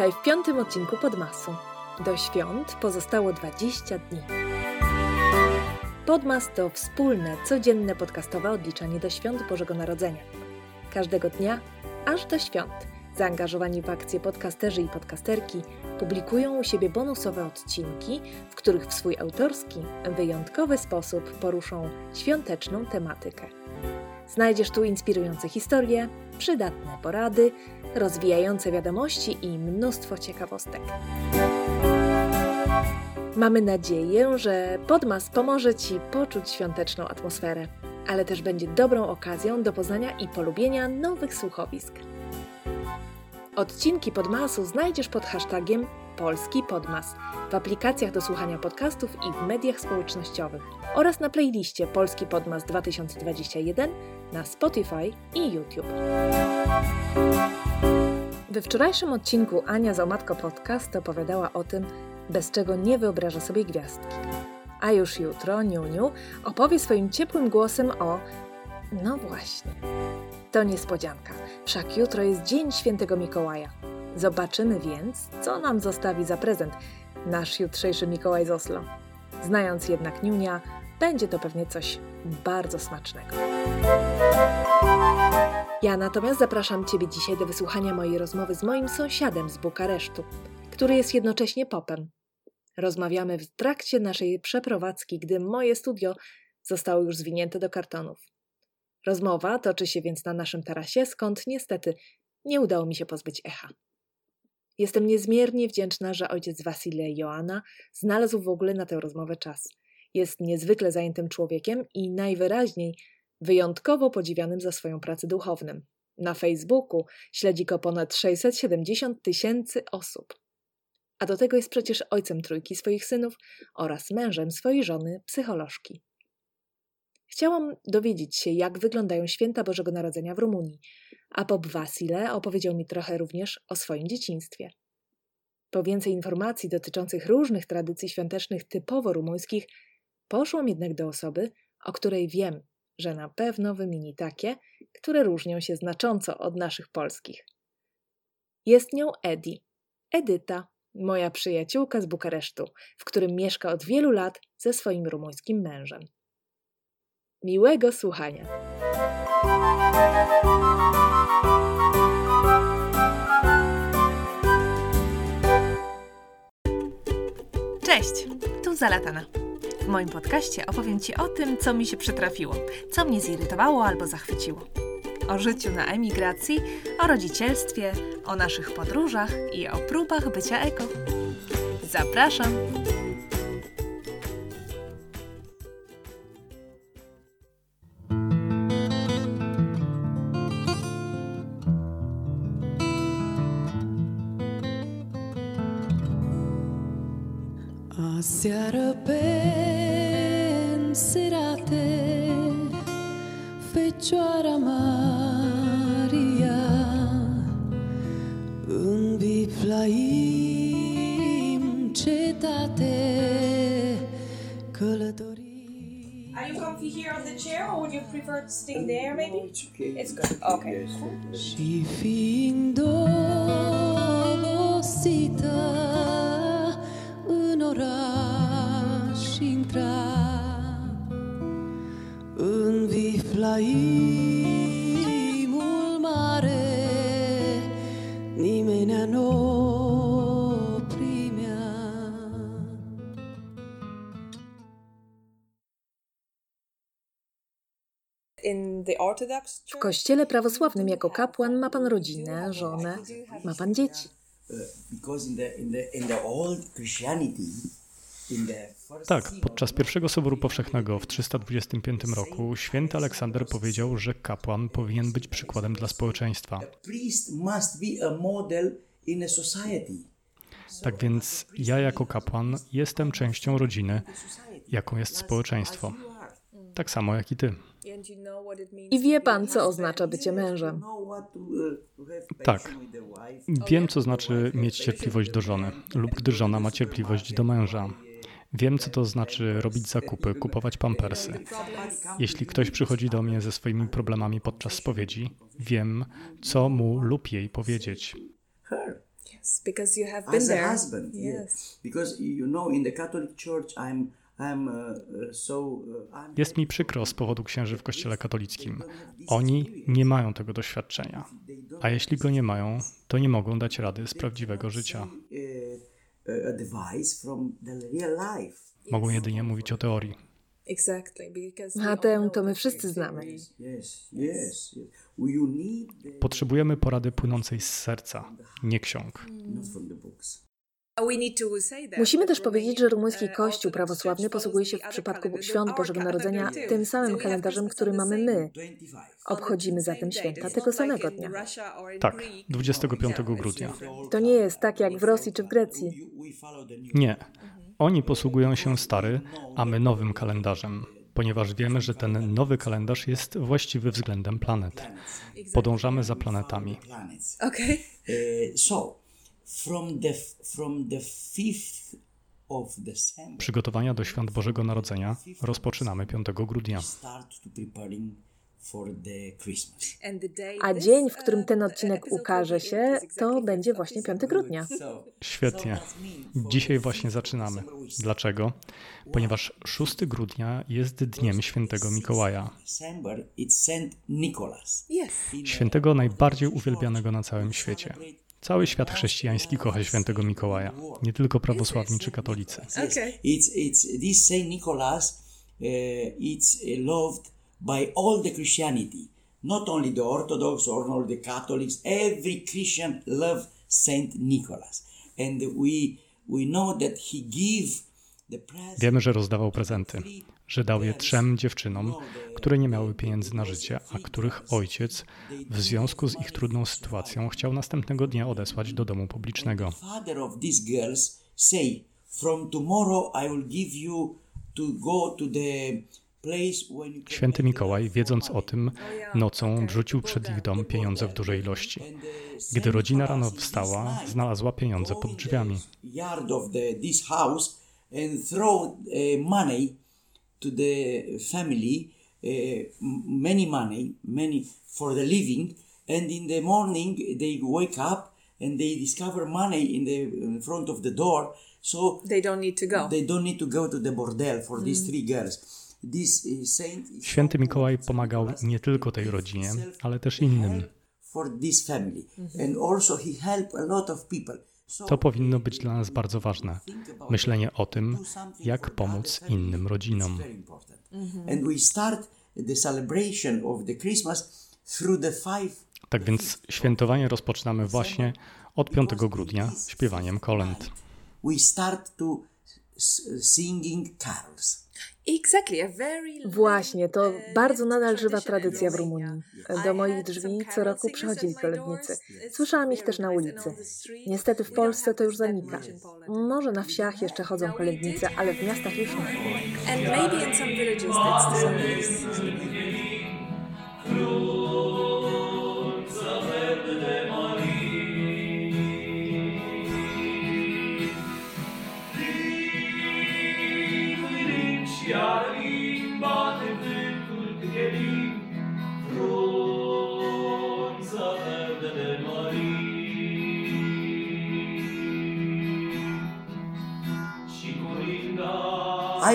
Witaj w piątym odcinku Podmasu. Do świąt pozostało 20 dni. Podmas to wspólne, codzienne podcastowe odliczanie do świąt Bożego Narodzenia. Każdego dnia, aż do świąt, zaangażowani w akcje podcasterzy i podcasterki publikują u siebie bonusowe odcinki, w których w swój autorski, wyjątkowy sposób poruszą świąteczną tematykę. Znajdziesz tu inspirujące historie, przydatne porady, rozwijające wiadomości i mnóstwo ciekawostek. Mamy nadzieję, że Podmas pomoże Ci poczuć świąteczną atmosferę, ale też będzie dobrą okazją do poznania i polubienia nowych słuchowisk. Odcinki Podmasu znajdziesz pod hashtagiem Polski Podmas w aplikacjach do słuchania podcastów i w mediach społecznościowych oraz na playliście Polski Podmas 2021 na Spotify i YouTube. We wczorajszym odcinku Ania z Omatko Podcast opowiadała o tym, bez czego nie wyobraża sobie gwiazdki. A już jutro Niuniu opowie swoim ciepłym głosem o... No właśnie. To niespodzianka, wszak jutro jest Dzień Świętego Mikołaja. Zobaczymy więc, co nam zostawi za prezent nasz jutrzejszy Mikołaj z Oslo. Znając jednak Niunia, będzie to pewnie coś bardzo smacznego. Ja natomiast zapraszam Ciebie dzisiaj do wysłuchania mojej rozmowy z moim sąsiadem z Bukaresztu, który jest jednocześnie popem. Rozmawiamy w trakcie naszej przeprowadzki, gdy moje studio zostało już zwinięte do kartonów. Rozmowa toczy się więc na naszym tarasie, skąd niestety nie udało mi się pozbyć echa. Jestem niezmiernie wdzięczna, że ojciec Wasile Joanna znalazł w ogóle na tę rozmowę czas. Jest niezwykle zajętym człowiekiem i najwyraźniej wyjątkowo podziwianym za swoją pracę duchowną. Na Facebooku śledzi go ponad 670 tysięcy osób. A do tego jest przecież ojcem trójki swoich synów oraz mężem swojej żony, psycholożki. Chciałam dowiedzieć się, jak wyglądają święta Bożego Narodzenia w Rumunii, a Bob Wasile opowiedział mi trochę również o swoim dzieciństwie. Po więcej informacji dotyczących różnych tradycji świątecznych typowo rumuńskich, poszłam jednak do osoby, o której wiem, że na pewno wymieni takie, które różnią się znacząco od naszych polskich. Jest nią Edi, Edyta, moja przyjaciółka z Bukaresztu, w którym mieszka od wielu lat ze swoim rumuńskim mężem. Miłego słuchania. Cześć, tu Zalatana. W moim podcaście opowiem Ci o tym, co mi się przytrafiło, co mnie zirytowało albo zachwyciło. O życiu na emigracji, o rodzicielstwie, o naszych podróżach i o próbach bycia eko. Zapraszam! Aseară penserate Fecioara Maria În biflaim cetate Călătorii Are you comfy here on the chair, or would you prefer to stay there? Maybe it's okay. it's good. Okay, cool. Și fiind obosită în oraș intra În viflaimul mare Nimeni nu primea. In the Orthodox W Church, kościele prawosławnym jako kapłan ma pan rodzinę, żonę, ma pan dzieci. Uh, because in the in the in the old Christianity, in the first Tak, podczas pierwszego Soboru Powszechnego w 325 roku święty Aleksander powiedział, że kapłan powinien być przykładem dla społeczeństwa. Tak więc ja jako kapłan jestem częścią rodziny, jaką jest społeczeństwo. Tak samo jak i ty. I wie pan, co oznacza bycie mężem. Tak. Wiem, co znaczy mieć cierpliwość do żony, lub gdy żona ma cierpliwość do męża. Wiem, co to znaczy robić zakupy, kupować pampersy. Jeśli ktoś przychodzi do mnie ze swoimi problemami podczas spowiedzi, wiem, co mu lub jej powiedzieć. Her. Yes, because you have as been a there. husband. yeah. Yes. Because you know, in the Catholic Church, I'm I'm uh, uh, so uh, I'm Jest mi przykro z powodu księży w Kościele katolickim. Oni nie mają tego doświadczenia. A jeśli go nie mają, to nie mogą dać rady z prawdziwego życia. Advice from the real life. Mogą jedynie mówić o teorii. Exactly, because we A tę to my wszyscy the znamy. theory- Yes, yes, yes. You need the, Potrzebujemy porady płynącej z serca, nie ksiąg. Musimy też powiedzieć, że rumuński uh, Kościół prawosławny posługuje się w przypadku świąt Bożego Narodzenia tym samym kalendarzem, który mamy my. 25. Obchodzimy zatem święta tego samego dnia. Tak, 25 grudnia. To nie jest tak jak w Rosji czy w Grecji. Nie. Oni posługują się stary, a my nowym kalendarzem, ponieważ wiemy, że ten nowy kalendarz jest właściwy względem planet. Podążamy za planetami. Okay. Uh, from the from the fifth of December, Przygotowania do świąt Bożego Narodzenia rozpoczynamy 5 grudnia. start to preparing for the Christmas. And the day A dzień, w którym ten uh, odcinek ukaże się, to będzie właśnie December. 5 grudnia. Świetnie. Dzisiaj właśnie zaczynamy. Dlaczego? Ponieważ 6 grudnia jest dniem świętego Mikołaja, świętego najbardziej uwielbianego na całym świecie. Cały świat chrześcijański kocha świętego Mikołaja, nie tylko prawosławni czy katolicy. Okay. It's it's this Saint Nicholas. Uh, it's loved by all the Christianity, not only the Orthodox or only the Catholics. Every Christian love Saint Nicholas, and we we know that he give the present. Wiemy, że rozdawał prezenty, że dał je trzem dziewczynom, które nie miały pieniędzy na życie, a których ojciec w związku z ich trudną sytuacją chciał następnego dnia odesłać do domu publicznego. father of these girls say, "From tomorrow I will give you to go to the place when you can Święty Mikołaj, wiedząc o tym, nocą wrzucił przed ich dom pieniądze w dużej ilości. Gdy rodzina rano wstała, znalazła pieniądze pod drzwiami. To the family, uh, many money, many for the living, and in the morning they wake up and they discover money in the in front of the door. So They don't need to go. they don't need to go to the bordel for these three girls. This uh, saint Święty Mikołaj pomagał nie tylko tej rodzinie, ale też innym. for this family, and also he helped a lot of people. To powinno być dla nas bardzo ważne. Myślenie o tym, jak pomóc innym rodzinom. five. Tak więc świętowanie rozpoczynamy właśnie od 5 grudnia śpiewaniem kolęd. We start to singing carols. Exactly, a very Właśnie, to uh, bardzo nadal żywa tradycja w. Rumunii. Do moich drzwi co roku przychodzili kolędnicy. Słyszałam ich też na ulicy. Niestety w Polsce to już zanika. Może na wsiach jeszcze chodzą kolędnicy, ale w miastach już nie.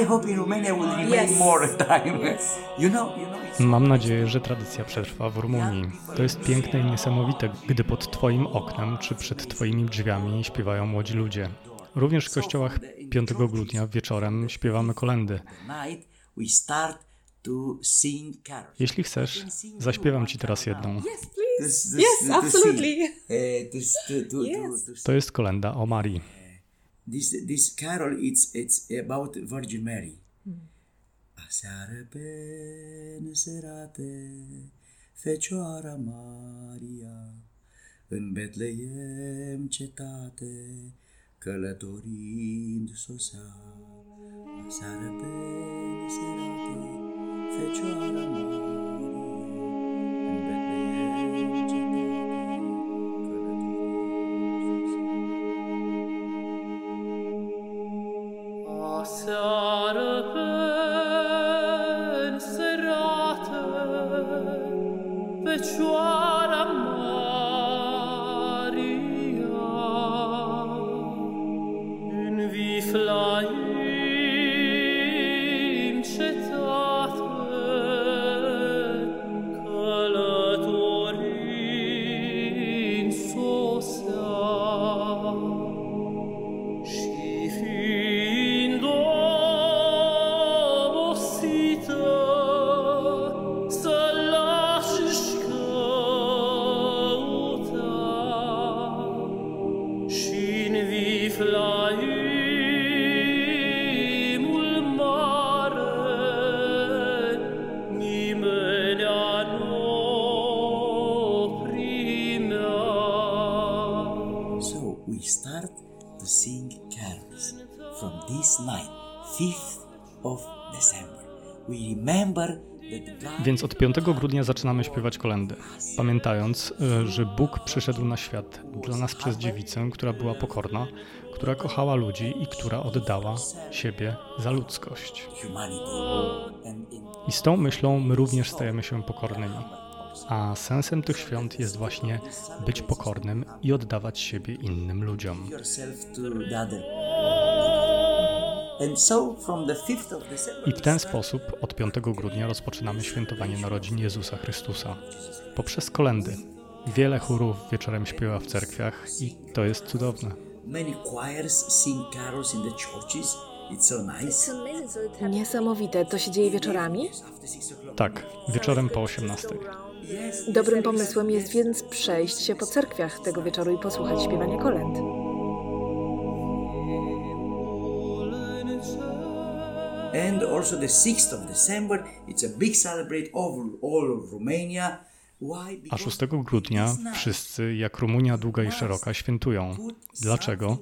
I hope in Romania will remain Yes. more time. You know, you know. Mam nadzieję, że tradycja przetrwa w Rumunii. To jest piękne i niesamowite, gdy pod Twoim oknem czy przed Twoimi drzwiami śpiewają młodzi ludzie. Również w kościołach 5 grudnia wieczorem śpiewamy kolendy. Jeśli chcesz, zaśpiewam Ci teraz jedną. Yes, Yes, absolutely. Yes. To jest kolenda o Marii. This this carol it's it's about Virgin Mary. Aseară pe neserate, Fecioara Maria, în Betleem cetate, călătorind sosea. Aseară pe neserate, Fecioara Maria, seară penserată, Więc od 5 grudnia zaczynamy śpiewać kolendy, pamiętając, y, że Bóg przyszedł na świat dla nas przez dziewicę, która była pokorna, która kochała ludzi i która oddała siebie za ludzkość. I z tą myślą my również stajemy się pokornymi. A sensem tych świąt jest właśnie być pokornym i oddawać siebie innym ludziom. I w ten sposób od 5 grudnia rozpoczynamy świętowanie narodzin Jezusa Chrystusa. Poprzez kolendy. Wiele chórów wieczorem śpiewa w cerkwiach i to jest cudowne. many choirs sing carols in the churches. It's so nice. Niesamowite, to się dzieje wieczorami? After 6 o'clock. Tak, wieczorem po 18. Dobrym pomysłem jest więc przejść się po cerkwiach tego wieczoru i posłuchać śpiewania kolęd. And also the 6th of December, it's a big celebrate over all of Romania. A Because 6 grudnia wszyscy, jak Rumunia długa i szeroka, świętują. Dlaczego?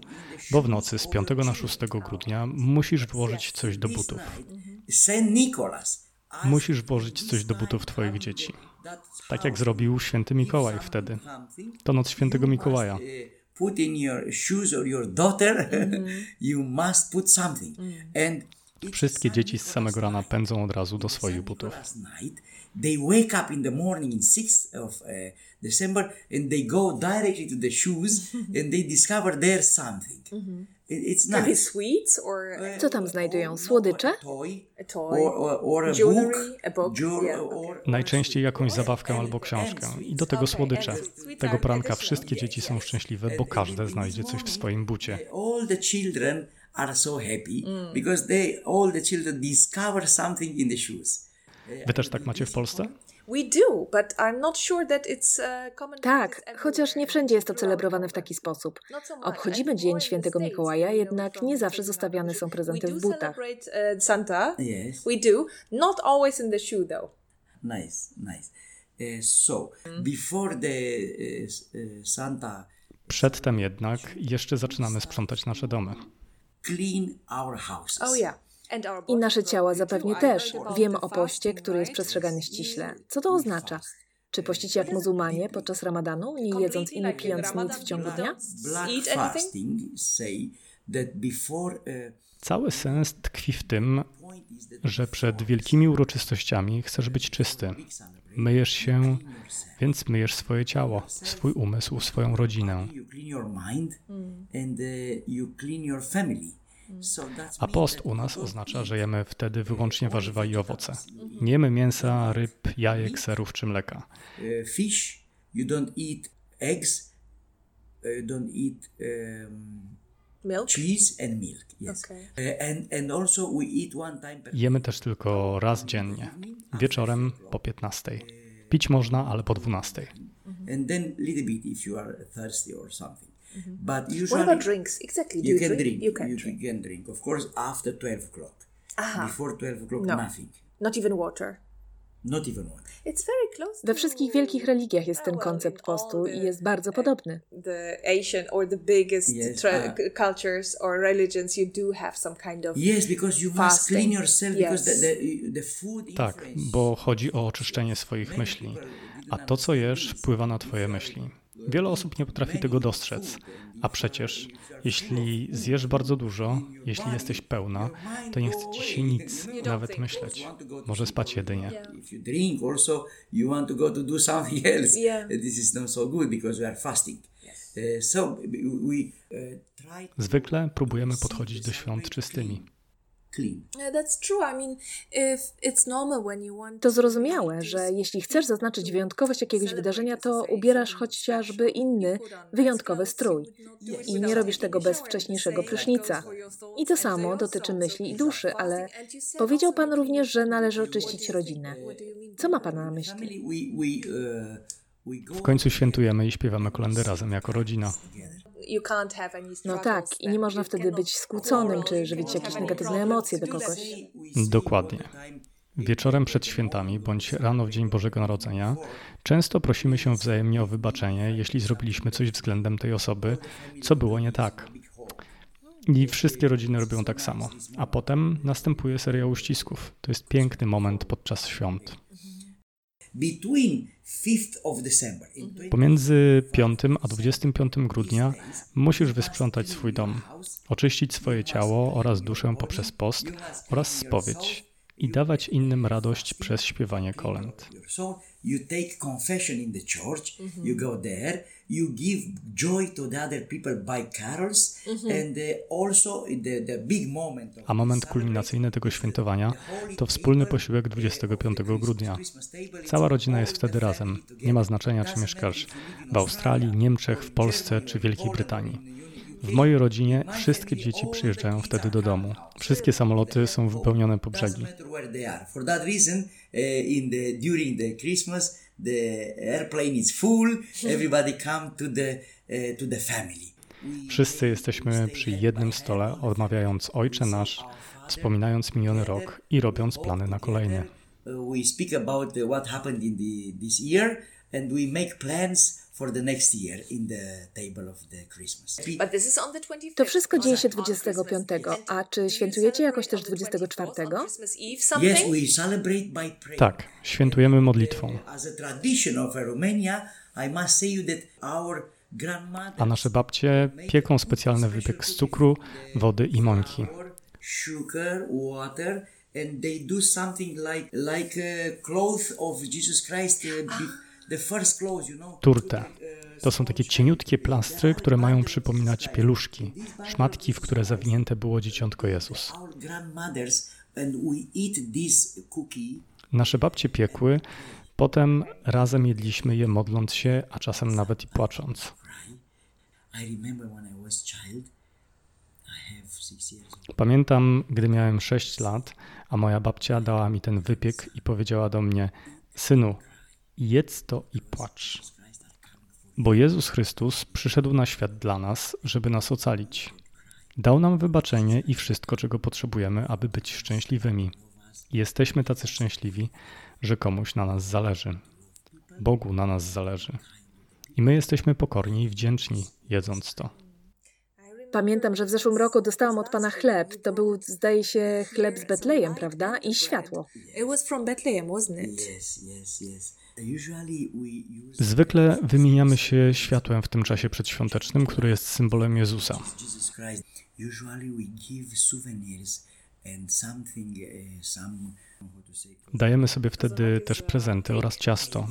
Bo w nocy z 5 na 6 grudnia musisz włożyć coś do butów. Asked Musisz włożyć coś do butów twoich dzieci. Tak jak zrobił święty Mikołaj wtedy. To noc świętego Mikołaja. uh, put in your shoes or your daughter, you must put something. And it's Wszystkie dzieci z samego rana pędzą od razu do swoich butów. last night they wake up in the morning in 6th of uh, december and they go directly to the shoes and they discover there's something It- it's Maybe nice sweets or Co tam znajdują? Słodycze? a toy a toy. or, or, or a Jewelry, book, a book, jewel- yeah, okay. or, Najczęściej jakąś zabawkę albo książkę. I do tego słodycze. Tego poranka wszystkie dzieci są szczęśliwe, bo każde znajdzie coś w swoim bucie. all the children are so happy because they all the children discover something in the shoes Wy też tak macie w Polsce? We do, but I'm not sure that it's uh, common. Tak, chociaż nie wszędzie jest to celebrowane w taki sposób. Much. Obchodzimy Dzień Świętego Mikołaja, jednak nie zawsze zostawiane są prezenty w butach. uh, Santa. yes We do, not always in the shoe though. nice nice Uh, so before the santa Przedtem jednak jeszcze zaczynamy sprzątać nasze domy. Clean our houses Oh I nasze ciała zapewnie też. Wiemy o poście, który jest przestrzegany ściśle. Co to oznacza? Czy pościcie jak muzułmanie podczas ramadanu, nie jedząc i nie pijąc nic w ciągu dnia? Uh, Cały sens tkwi w tym, że przed wielkimi uroczystościami chcesz być czysty. Myjesz się, więc myjesz swoje ciało, swój umysł, swoją rodzinę. and uh, that's A post u nas oznacza, że jemy wtedy wyłącznie warzywa i owoce. Nie jemy mięsa, ryb, jajek, serów czy mleka. uh, fish. You don't eat eggs. Don't eat um, Milk. cheese and milk yes Okay. Uh, and and also we eat one time per Jemy też tylko raz dziennie, wieczorem po 15. Pić można, ale po 12. and then little bit if you are thirsty or something but What usually about drinks? Exactly. Do you, you, can drink? drink. You can you drink. can drink of course after 12 o'clock before 12 o'clock No. nothing Not even water. We wszystkich wielkich religiach jest ten koncept in all postu i the- jest bardzo podobny. the Asian or the biggest Yes, tra- cultures or religions, you do have some kind of yes because you must Fasting. clean yourself because Yes. the, the, the food Tak, bo chodzi o oczyszczenie swoich myśli. A to, co jesz, wpływa na Twoje myśli. Wiele osób nie potrafi tego dostrzec. A przecież, jeśli zjesz bardzo dużo, jeśli jesteś pełna, to nie chce ci się nic, nawet myśleć. Może spać jedynie. Zwykle próbujemy podchodzić do świąt czystymi. To zrozumiałe, że jeśli chcesz zaznaczyć wyjątkowość jakiegoś wydarzenia, to ubierasz chociażby inny, wyjątkowy strój. I nie robisz tego bez wcześniejszego prysznica. I to samo dotyczy myśli i duszy, ale powiedział Pan również, że należy oczyścić rodzinę. Co ma Pan na myśli? uh, W końcu świętujemy i śpiewamy kolendy razem jako rodzina. You can't have any No tak, i nie można wtedy być skłóconym, czy żywić jakieś negatywne emocje do kogoś. Dokładnie. Wieczorem przed świętami bądź rano w dzień Bożego Narodzenia często prosimy się wzajemnie o wybaczenie, jeśli zrobiliśmy coś względem tej osoby, co było nie tak. I wszystkie rodziny robią tak samo. A potem następuje seria uścisków. To jest piękny moment podczas świąt. Between 5th of December and 20 Pomiędzy 5 a 25 grudnia musisz wysprzątać swój dom, oczyścić swoje ciało oraz duszę poprzez post oraz spowiedź i dawać innym radość przez śpiewanie kolęd. You take confession in the church, you go there, you give joy to the other people by carols, and uh, also the, the big moment of A moment kulminacyjny tego świętowania to wspólny posiłek 25 grudnia. Cała rodzina jest wtedy razem. Nie ma znaczenia, czy mieszkasz w Australii, Niemczech, w Polsce czy Wielkiej Brytanii. W mojej rodzinie wszystkie dzieci przyjeżdżają wtedy do domu. Wszystkie samoloty są wypełnione po brzegi. Wszyscy jesteśmy przy jednym stole, odmawiając Ojcze Nasz, wspominając miniony rok i robiąc plany na kolejny. We speak about what happened in this year, and we make plans for the next year in the table of the Christmas. But this is on the 25th. To wszystko dzieje się on Christmas 25, Eve. a czy świętujecie jakoś też celebrate on the 24? 24th, on Christmas Eve Yes, we celebrate by prayer. Tak, świętujemy modlitwą. As a tradition of Romania, I must say you that our A nasze babcie pieką specjalny wypiek z cukru, wody i mąki. sugar, water, and they do something like like clothes of Jesus Christ, Turtę. To są takie cieniutkie plastry, które mają przypominać pieluszki, szmatki, w które zawinięte było dzieciątko Jezus. Nasze babcie piekły, potem razem jedliśmy je modląc się, a czasem nawet i płacząc. Pamiętam, gdy miałem 6 lat, a moja babcia dała mi ten wypiek i powiedziała do mnie: Synu, jedz to i płacz. Bo Jezus Chrystus przyszedł na świat dla nas, żeby nas ocalić. Dał nam wybaczenie i wszystko, czego potrzebujemy, aby być szczęśliwymi. Jesteśmy tacy szczęśliwi, że komuś na nas zależy. Bogu na nas zależy. I my jesteśmy pokorni i wdzięczni, jedząc to. Pamiętam, że w zeszłym roku dostałam od pana chleb. To był, zdaje się, chleb z Betlejem, prawda? I światło. It was from Bethlehem, wasn't it? Yes, yes, yes. Zwykle wymieniamy się światłem w tym czasie przedświątecznym, który jest symbolem Jezusa. Say, Dajemy sobie wtedy też prezenty oraz ciasto.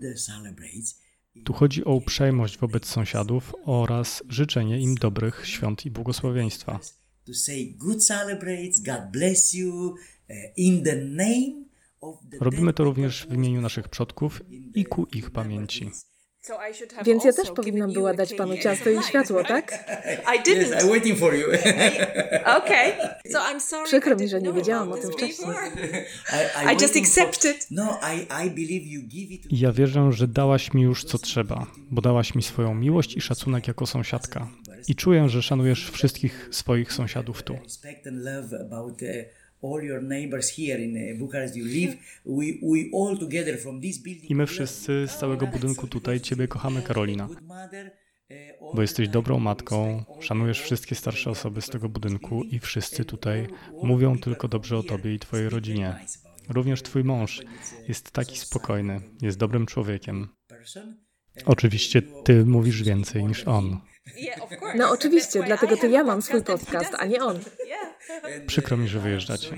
the celebrates, Tu chodzi o uprzejmość wobec sąsiadów oraz życzenie im dobrych świąt i błogosławieństwa. To say good celebrates, God bless you, uh, in the name of the Robimy to również w imieniu naszych przodków i ku ich pamięci. Więc ja też powinnam była dać panu ciasto i światło, tak? Yes, I'm waiting for you. Okay. So I'm sorry. Przykro I mi, że nie wiedziałam o tym wcześniej. I, I just accepted. No, I, I believe you give it ja wierzę, że dałaś mi już co trzeba, bo dałaś mi swoją miłość i szacunek jako sąsiadka. I czuję, że szanujesz wszystkich swoich sąsiadów tu. uh, uh. I my wszyscy z całego budynku tutaj Ciebie kochamy, Karolina. Uh, Bo jesteś dobrą matką, szanujesz wszystkie starsze osoby z tego budynku i wszyscy tutaj mówią tylko dobrze o Tobie i Twojej rodzinie. Również Twój mąż jest taki spokojny, jest dobrym człowiekiem. Oczywiście Ty mówisz więcej niż on. No oczywiście, dlatego I to ja mam swój podcast a nie on. Przykro mi, że wyjeżdżacie.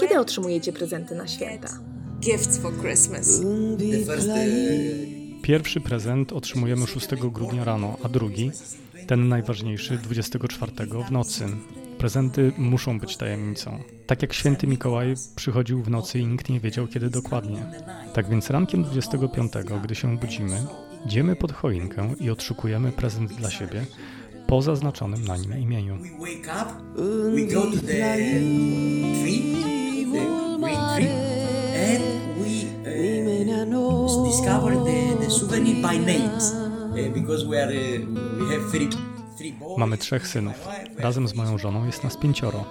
Kiedy otrzymujecie prezenty na święta? Gifts for Christmas. The first, uh, Pierwszy prezent otrzymujemy 6 grudnia rano, a drugi, ten najważniejszy, 24 w nocy. Prezenty muszą być tajemnicą. Tak jak święty Mikołaj przychodził w nocy i nikt nie wiedział kiedy dokładnie. Tak więc rankiem 25, gdy się budzimy, idziemy pod choinkę i odszukujemy prezent dla siebie po zaznaczonym na nim imieniu. we discover the, the souvenir by names. uh, because we are uh, we have three. Mamy trzech synów. Razem z moją żoną jest nas pięcioro.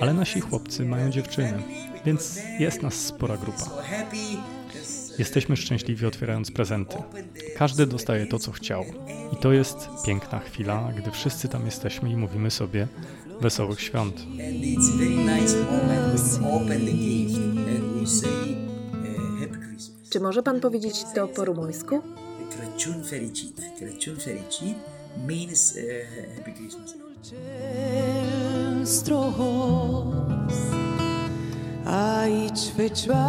Ale nasi chłopcy mają dziewczyny, więc jest nas spora grupa. Jesteśmy szczęśliwi otwierając prezenty. Każdy dostaje to, co chciał. I to jest piękna chwila, gdy wszyscy tam jesteśmy i mówimy sobie wesołych świąt. And it's very nice moment when we open the gift and we say. Czy może pan powiedzieć to po rumuńsku? Crăciun fericit. Crăciun fericit means uh, Happy Christmas. Aici Fecioara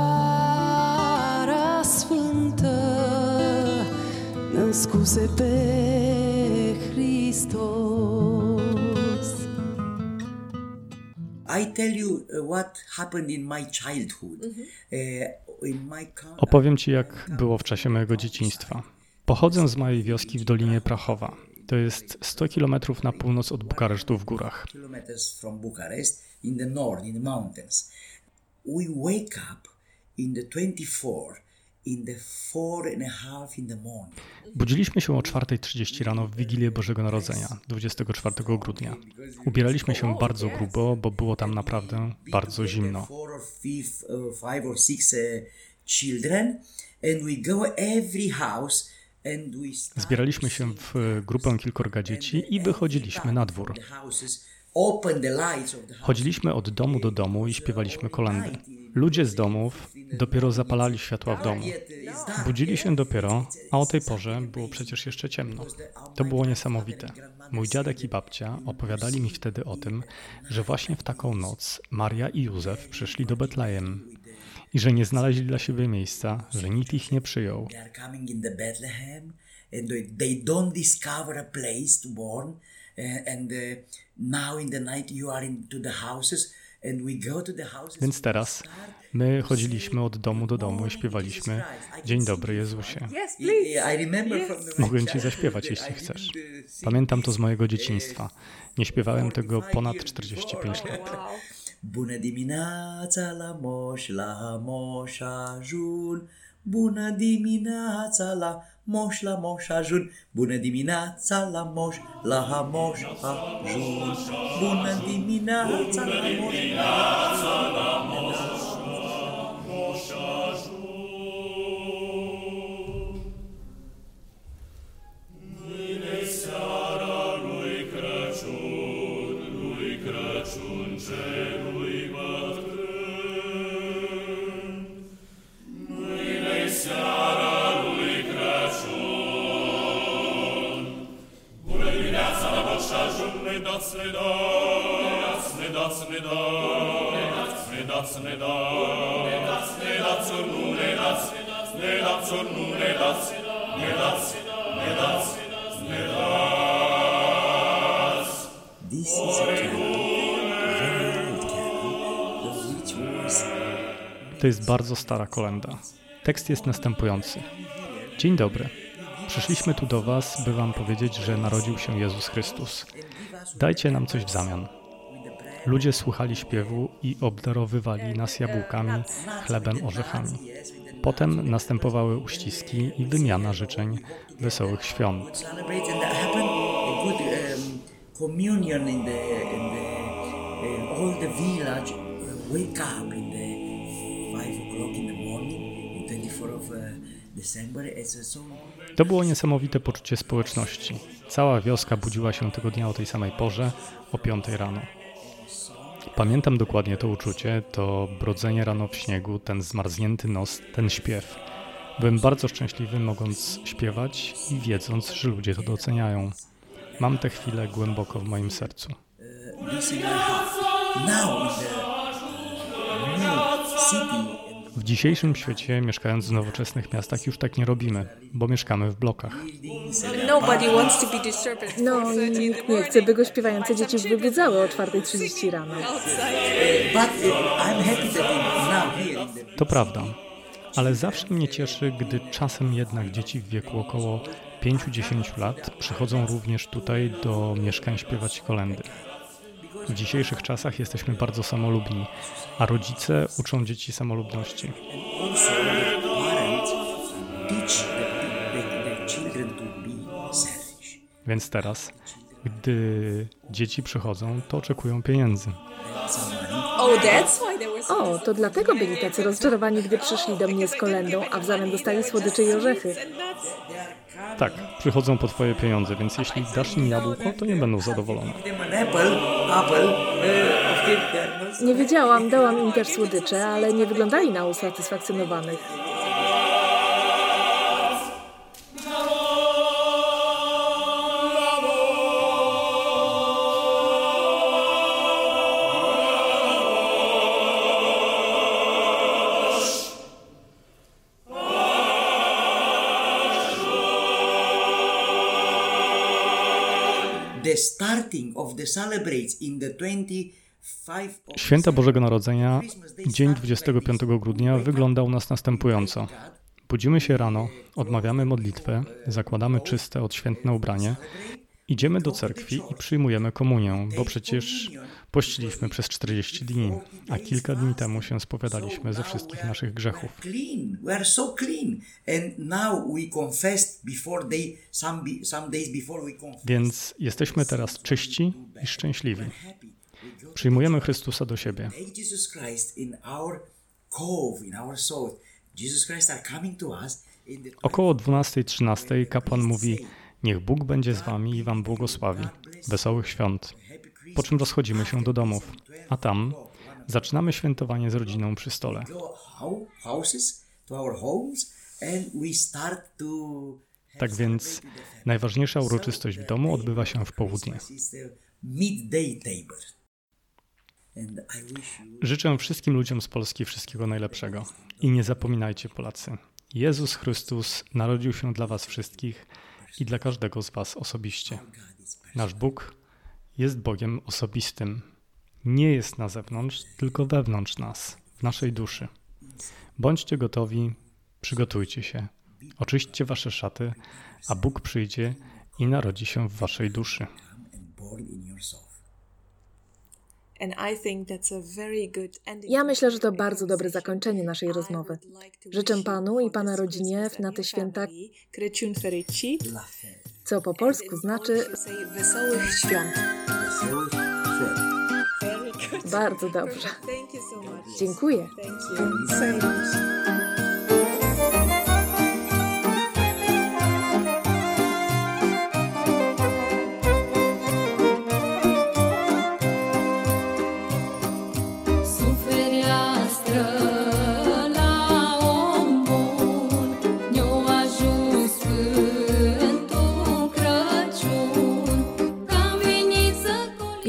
Sfântă Născuse pe Hristos I tell you uh, what happened in my childhood. My country, Opowiem Ci, jak było w czasie mojego dzieciństwa. Pochodzę z małej wioski w Dolinie Prachowa. To jest 100 km na północ od Bukaresztu w górach. kilometers from Bucharest in the north, in the mountains. We wake up in the 24, in the four and a half in the morning. Budziliśmy się o 4.30 rano w Wigilię Bożego Narodzenia, 24 grudnia. Ubieraliśmy się bardzo grubo, bo było tam naprawdę bardzo zimno. Four or five, uh, five or six uh, children, and we go every house and we start Zbieraliśmy się w e, grupę kilkorga dzieci i wychodziliśmy na dwór. Chodziliśmy od domu do domu i śpiewaliśmy kolendy. Ludzie z domów dopiero zapalali światła w domu. Budzili się dopiero, a o tej porze było przecież jeszcze ciemno. To było niesamowite. Mój dziadek i babcia opowiadali mi wtedy o tym, że właśnie w taką noc Maria i Józef przyszli do Betlejem i że nie znaleźli dla siebie miejsca, że nikt ich nie przyjął. And they, don't discover a place to born. Uh, and and we go to the houses. Więc teraz my chodziliśmy od domu do domu i śpiewaliśmy Dzień dobry Jezusie. Mogę ci zaśpiewać, jeśli chcesz. Pamiętam to z mojego dzieciństwa. Nie śpiewałem tego ponad 45 lat. Bună dimineața la moș, la moș ajun. Bună dimineața la moș, la moș ajun. Bună dimineața la moș, la moș ajun. Bună dimineața la moș. This bardzo stara kolenda. Tekst jest następujący. Dzień dobry. Przyszliśmy tu do Was, by Wam powiedzieć, że narodził się Jezus Chrystus. Dajcie nam coś w zamian. Ludzie słuchali śpiewu i obdarowywali nas jabłkami, chlebem, orzechami. Potem następowały uściski i wymiana życzeń wesołych świąt. um, communion in the in the uh, all the village uh, wake up in the To było niesamowite poczucie społeczności. Cała wioska budziła się tego dnia o tej samej porze, o 5 rano. Pamiętam dokładnie to uczucie, to brodzenie rano w śniegu, ten zmarznięty nos, ten śpiew. Byłem bardzo szczęśliwy, mogąc śpiewać i wiedząc, że ludzie to doceniają. Mam tę chwilę głęboko w moim sercu. heart. Now W dzisiejszym świecie, mieszkając w nowoczesnych miastach, już tak nie robimy, bo mieszkamy w blokach. No, 4:30 in nikt nie chce, by go śpiewające dzieci wywiedzały o 4.30 rano. To prawda, ale zawsze mnie cieszy, gdy czasem jednak dzieci w wieku około 5-10 lat przychodzą również tutaj do mieszkań śpiewać kolendy. W dzisiejszych czasach jesteśmy bardzo samolubni, a rodzice uczą dzieci samolubności. Więc teraz, gdy dzieci przychodzą, to oczekują pieniędzy. Oh. O, to dlatego byli tacy rozczarowani, gdy przyszli do mnie z kolendą, a w zamian dostali słodycze i orzechy. Tak, przychodzą po twoje pieniądze, więc jeśli dasz im jabłko, to nie będą zadowolone. Not Nie wiedziałam, dałam im też słodycze, ale nie wyglądali na usatysfakcjonowanych. Święta Bożego Narodzenia, dzień 25 grudnia, wygląda u nas następująco. Budzimy się rano, odmawiamy modlitwę, zakładamy czyste, odświętne ubranie, idziemy do cerkwi i przyjmujemy komunię, bo przecież pościliśmy przez 40 dni, a kilka dni temu się spowiadaliśmy ze wszystkich naszych grzechów. Więc jesteśmy teraz czyści i szczęśliwi. Przyjmujemy Chrystusa do siebie. Około 12-13 kapłan mówi: Niech Bóg będzie z wami i wam błogosławi. Wesołych świąt. Po czym rozchodzimy się do domów, a tam zaczynamy świętowanie z rodziną przy stole. Tak więc najważniejsza uroczystość w domu odbywa się w południe. Życzę wszystkim ludziom z Polski wszystkiego najlepszego. I nie zapominajcie, Polacy, Jezus Chrystus narodził się dla Was wszystkich i dla każdego z Was osobiście. Nasz Bóg jest Bogiem osobistym. Nie jest na zewnątrz, tylko wewnątrz nas, w naszej duszy. Bądźcie gotowi, przygotujcie się, oczyśćcie Wasze szaty, a Bóg przyjdzie i narodzi się w Waszej duszy. Ja myślę, że to bardzo dobre zakończenie naszej rozmowy. Życzę Panu i Pana rodzinie na te święta. Co po polsku znaczy wesołych świąt. Wesołych świąt. Bardzo dobrze. Dziękuję.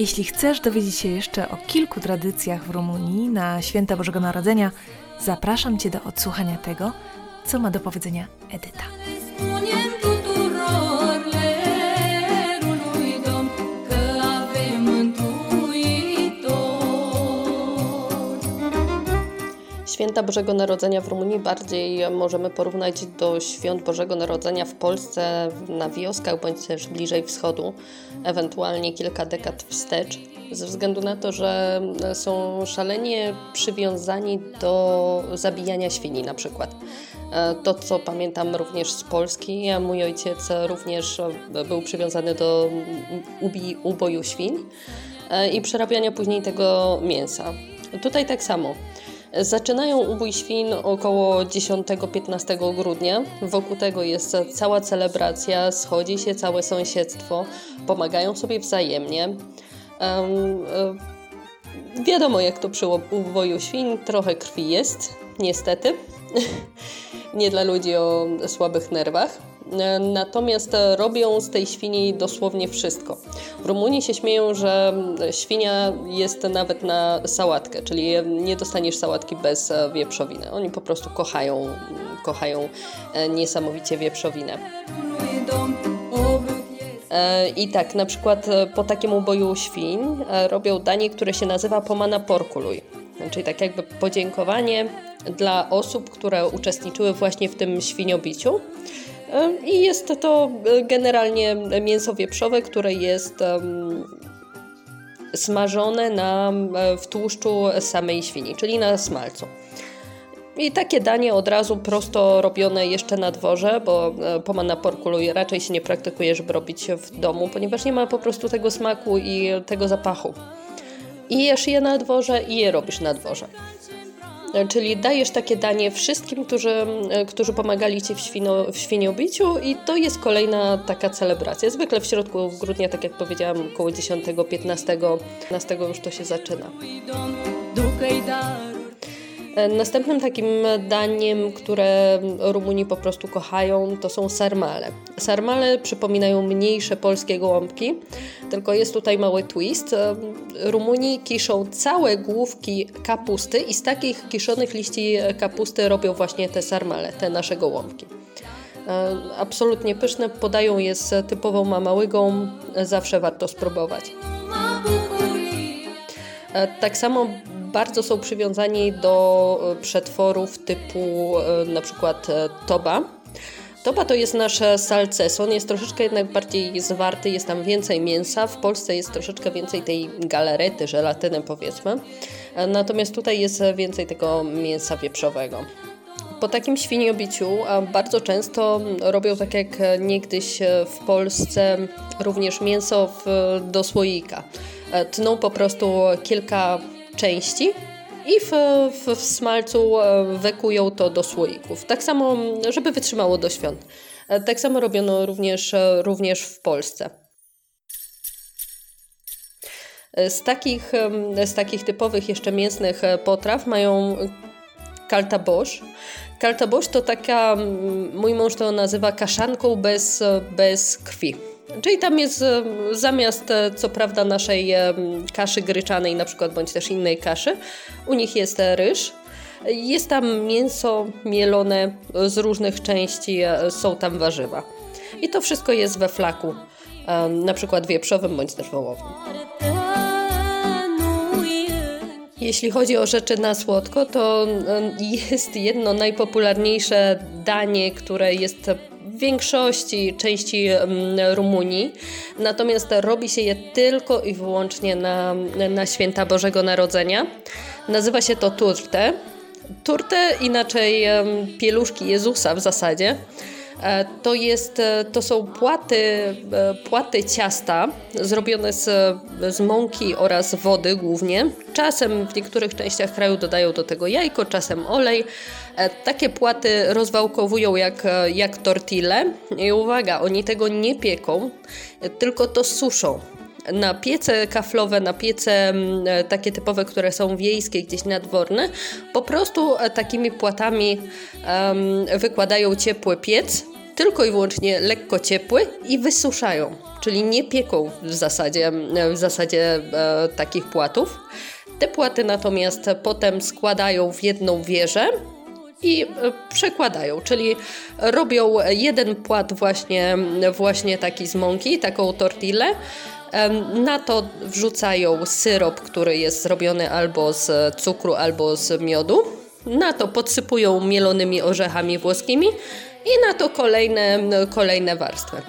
Jeśli chcesz dowiedzieć się jeszcze o kilku tradycjach w Rumunii na święta Bożego Narodzenia, zapraszam Cię do odsłuchania tego, co ma do powiedzenia Edyta. Święta Bożego Narodzenia w Rumunii bardziej możemy porównać do świąt Bożego Narodzenia w Polsce na wioskach bądź też bliżej wschodu, ewentualnie kilka dekad wstecz, ze względu na to, że są szalenie przywiązani do zabijania świni na przykład. E, To, co pamiętam również z Polski, mój ojciec również był przywiązany do ubi, uboju świń e, i przerabiania później tego mięsa. Tutaj tak samo. Zaczynają ubój świn około 10-15 grudnia. Wokół tego jest cała celebracja, schodzi się całe sąsiedztwo, pomagają sobie wzajemnie. Em, e, wiadomo, jak to przy uboju świn, trochę krwi jest, niestety. Nie dla ludzi o słabych nerwach. E, Natomiast e, robią z tej świni dosłownie wszystko. W Rumunii się śmieją, że świnia jest nawet na sałatkę, czyli nie dostaniesz sałatki bez e, wieprzowiny. Oni po prostu kochają, kochają e, niesamowicie wieprzowinę. E, I tak, na przykład e, po takim uboju świń e, robią danie, które się nazywa pomana porkuluj. Czyli tak jakby podziękowanie dla osób, które uczestniczyły właśnie w tym świniobiciu. I jest to generalnie mięso wieprzowe, które jest smażone na, w tłuszczu samej świni, czyli na smalcu. I takie danie od razu prosto robione jeszcze na dworze, bo e, pomana porkulu raczej się nie praktykuje, żeby robić w domu, ponieważ nie ma po prostu tego smaku i tego zapachu. I jesz je na dworze i je robisz na dworze. Czyli dajesz takie danie wszystkim, którzy, e, którzy pomagali Ci w, świno, w świniobiciu i to jest kolejna taka celebracja. Zwykle w środku grudnia, tak jak powiedziałam, około 10, 15, 15 już to się zaczyna. E, Następnym takim daniem, które Rumuni po prostu kochają, to są sarmale. Sarmale przypominają mniejsze polskie gołąbki, tylko jest tutaj mały twist. E, Rumuni kiszą całe główki kapusty i z takich kiszonych liści kapusty robią właśnie te sarmale, te nasze gołąbki. E, Absolutnie pyszne, podają je z typową mamałygą, zawsze warto spróbować. Tak samo bardzo są przywiązani do e, przetworów typu e, na przykład e, toba. Toba to jest nasz salceson, jest troszeczkę jednak bardziej zwarty, jest tam więcej mięsa. W Polsce jest troszeczkę więcej tej galarety, żelatyny powiedzmy. Natomiast tutaj jest więcej tego mięsa wieprzowego. Po takim świniobiciu bardzo często robią tak jak niegdyś w Polsce również mięso w, do słoika. Tną po prostu kilka części i w, w, w smalcu e, wekują to do słoików. Tak samo, żeby wytrzymało do świąt. E, Tak samo robiono również, e, również w Polsce. Z takich, z takich typowych jeszcze mięsnych potraw mają kaltabosz. Kaltabosz to taka, mój mąż to nazywa kaszanką bez, bez krwi. Czyli tam jest e, zamiast e, co prawda naszej em, kaszy gryczanej na przykład, bądź też innej kaszy, u nich jest e, ryż. Jest tam mięso mielone z różnych części, e, są tam warzywa. I to wszystko jest we flaku, e, na przykład wieprzowym bądź też wołowym. Jeśli chodzi o rzeczy na słodko, to em, jest jedno najpopularniejsze danie, które jest w większości części em, Rumunii, natomiast robi się je tylko i wyłącznie na, na święta Bożego Narodzenia. Nazywa się to turte. Turte, inaczej em, pieluszki Jezusa w zasadzie. E, To, jest, e, to są płaty, e, płaty ciasta zrobione z, z mąki oraz wody głównie. Czasem w niektórych częściach kraju dodają do tego jajko, czasem olej. Takie płaty rozwałkowują jak, jak tortille. I uwaga, oni tego nie pieką, tylko to suszą. Na piece kaflowe, na piece mm, takie typowe, które są wiejskie, gdzieś nadworne, po prostu takimi płatami em, wykładają ciepły piec, tylko i wyłącznie lekko ciepły i wysuszają, czyli nie pieką w zasadzie, w zasadzie e, takich płatów. Te płaty natomiast potem składają w jedną wieżę i e, przekładają, czyli robią jeden płat właśnie, właśnie taki z mąki, taką tortillę. Na to wrzucają syrop, który jest zrobiony albo z cukru, albo z miodu. Na to podsypują mielonymi orzechami włoskimi i na to kolejne, kolejne warstwy.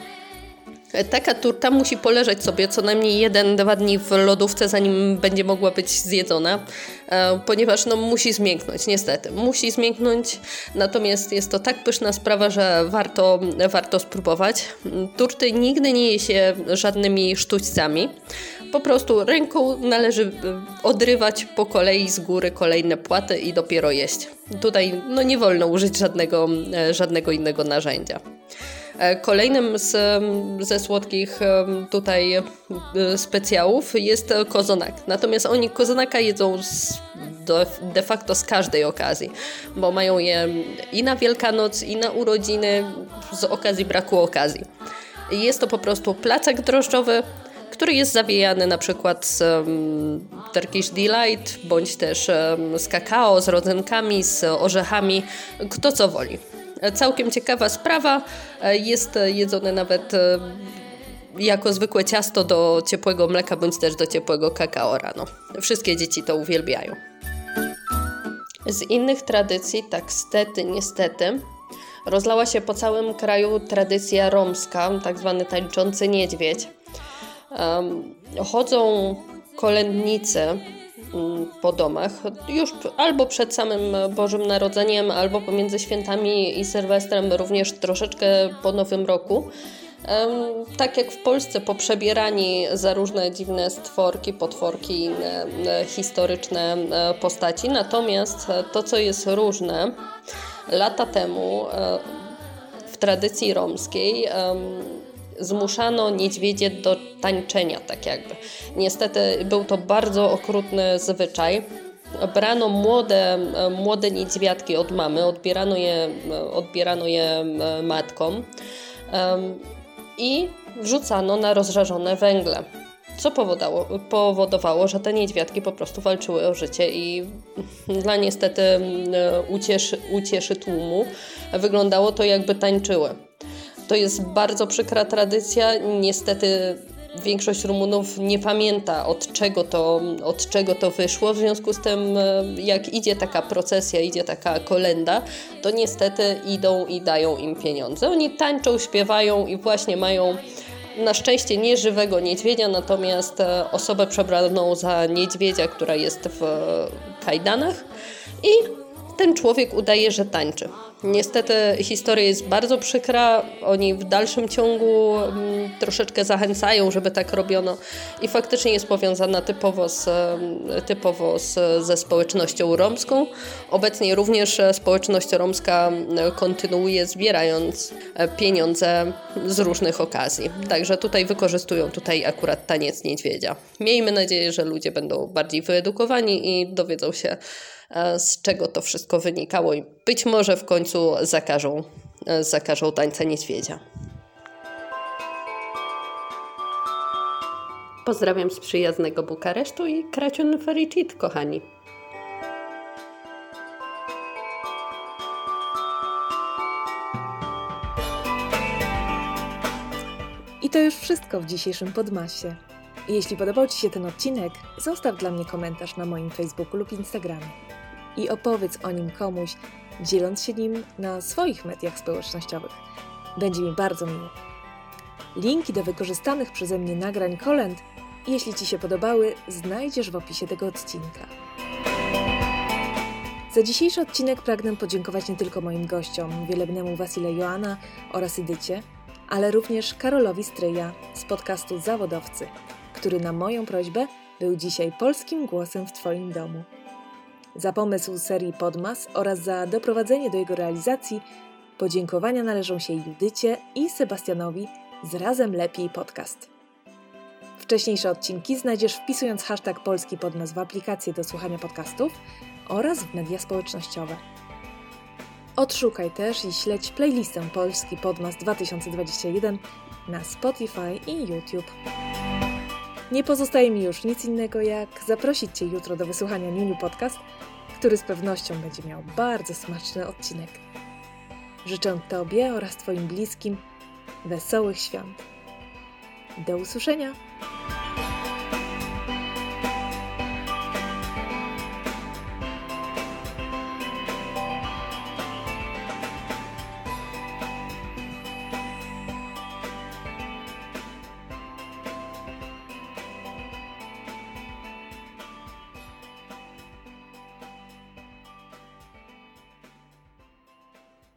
Taka turta musi poleżeć sobie co najmniej jeden, dwa dni w lodówce, zanim będzie mogła być zjedzona, e, ponieważ no, musi zmięknąć, niestety. Musi zmięknąć, natomiast jest to tak pyszna sprawa, że warto, warto spróbować. Turty nigdy nie je się żadnymi sztućcami. Po prostu ręką należy e, odrywać po kolei z góry kolejne płaty i dopiero jeść. Tutaj no, nie wolno użyć żadnego, e, żadnego innego narzędzia. E, Kolejnym z, ze słodkich tutaj specjałów jest kozonak. Natomiast oni kozonaka jedzą z, do, de facto z każdej okazji, bo mają je i na Wielkanoc, i na urodziny z okazji braku okazji. Jest to po prostu placek drożdżowy, który jest zawijany na przykład z um, Turkish Delight, bądź też em, z kakao, z rodzynkami, z orzechami, kto co woli. Całkiem ciekawa sprawa. Jest jedzone nawet jako zwykłe ciasto do ciepłego mleka bądź też do ciepłego kakao rano. Wszystkie dzieci to uwielbiają. Z innych tradycji, tak stety, niestety, rozlała się po całym kraju tradycja romska, tak zwany tańczący niedźwiedź. Chodzą kolędnicy mm, po domach, już albo przed samym Bożym Narodzeniem, albo pomiędzy świętami i Sylwestrem, również troszeczkę po Nowym Roku. Tak jak w Polsce poprzebierani za różne dziwne stworki, potworki i inne historyczne e, postaci. Natomiast to, co jest różne, lata temu e, w tradycji romskiej zmuszano niedźwiedzie do tańczenia, tak jakby. Niestety był to bardzo okrutny zwyczaj. Brano młode, młode niedźwiadki od mamy, odbierano je, odbierano je matkom i wrzucano na rozżarzone węgle. Co powodowało, powodowało, że te niedźwiadki po prostu walczyły o życie i dla niestety ucieszy, ucieszy tłumu wyglądało to jakby tańczyły. To jest bardzo przykra tradycja. Niestety większość Rumunów nie pamięta od czego, to, od czego to wyszło. W związku z tym, e, jak idzie taka procesja, idzie taka kolenda, to niestety idą i dają im pieniądze. Oni tańczą, śpiewają i właśnie mają na szczęście nie żywego niedźwiedzia, natomiast e, osobę przebraną za niedźwiedzia, która jest w e, kajdanach i ten człowiek udaje, że tańczy. Niestety historia jest bardzo przykra. Oni w dalszym ciągu mm, troszeczkę zachęcają, żeby tak robiono i faktycznie jest powiązana typowo, z, typowo z, ze społecznością romską. Obecnie również społeczność romska kontynuuje zbierając pieniądze z różnych okazji. Także tutaj wykorzystują tutaj akurat taniec niedźwiedzia. Miejmy nadzieję, że ludzie będą bardziej wyedukowani i dowiedzą się E, z czego to wszystko wynikało i być może w końcu zakażą, e, zakażą tańca niedźwiedzia. Pozdrawiam z przyjaznego Bukaresztu i Kraciun Fericit, kochani. I to już wszystko w dzisiejszym Podmasie. Jeśli podobał Ci się ten odcinek, zostaw dla mnie komentarz na moim Facebooku lub Instagramie i opowiedz o nim komuś, dzieląc się nim na swoich mediach społecznościowych. Będzie mi bardzo miło. Linki do wykorzystanych przeze mnie nagrań kolęd, jeśli Ci się podobały, znajdziesz w opisie tego odcinka. Za dzisiejszy odcinek pragnę podziękować nie tylko moim gościom, wielebnemu Wasile Joana oraz Edycie, ale również Karolowi Stryja z podcastu Zawodowcy, który na moją prośbę był dzisiaj polskim głosem w Twoim domu. Za pomysł serii Podmas oraz za doprowadzenie do jego realizacji podziękowania należą się Judycie i Sebastianowi z Razem Lepiej Podcast. Wcześniejsze odcinki znajdziesz wpisując hashtag Polski Podmas w aplikację do słuchania podcastów oraz w media społecznościowe. Odszukaj też i śledź playlistę Polski Podmas 2021 na Spotify i YouTube. Nie pozostaje mi już nic innego jak zaprosić Cię jutro do wysłuchania Niuniu Podcast, który z pewnością będzie miał bardzo smaczny odcinek. Życzę Tobie oraz Twoim bliskim wesołych świąt. Do usłyszenia!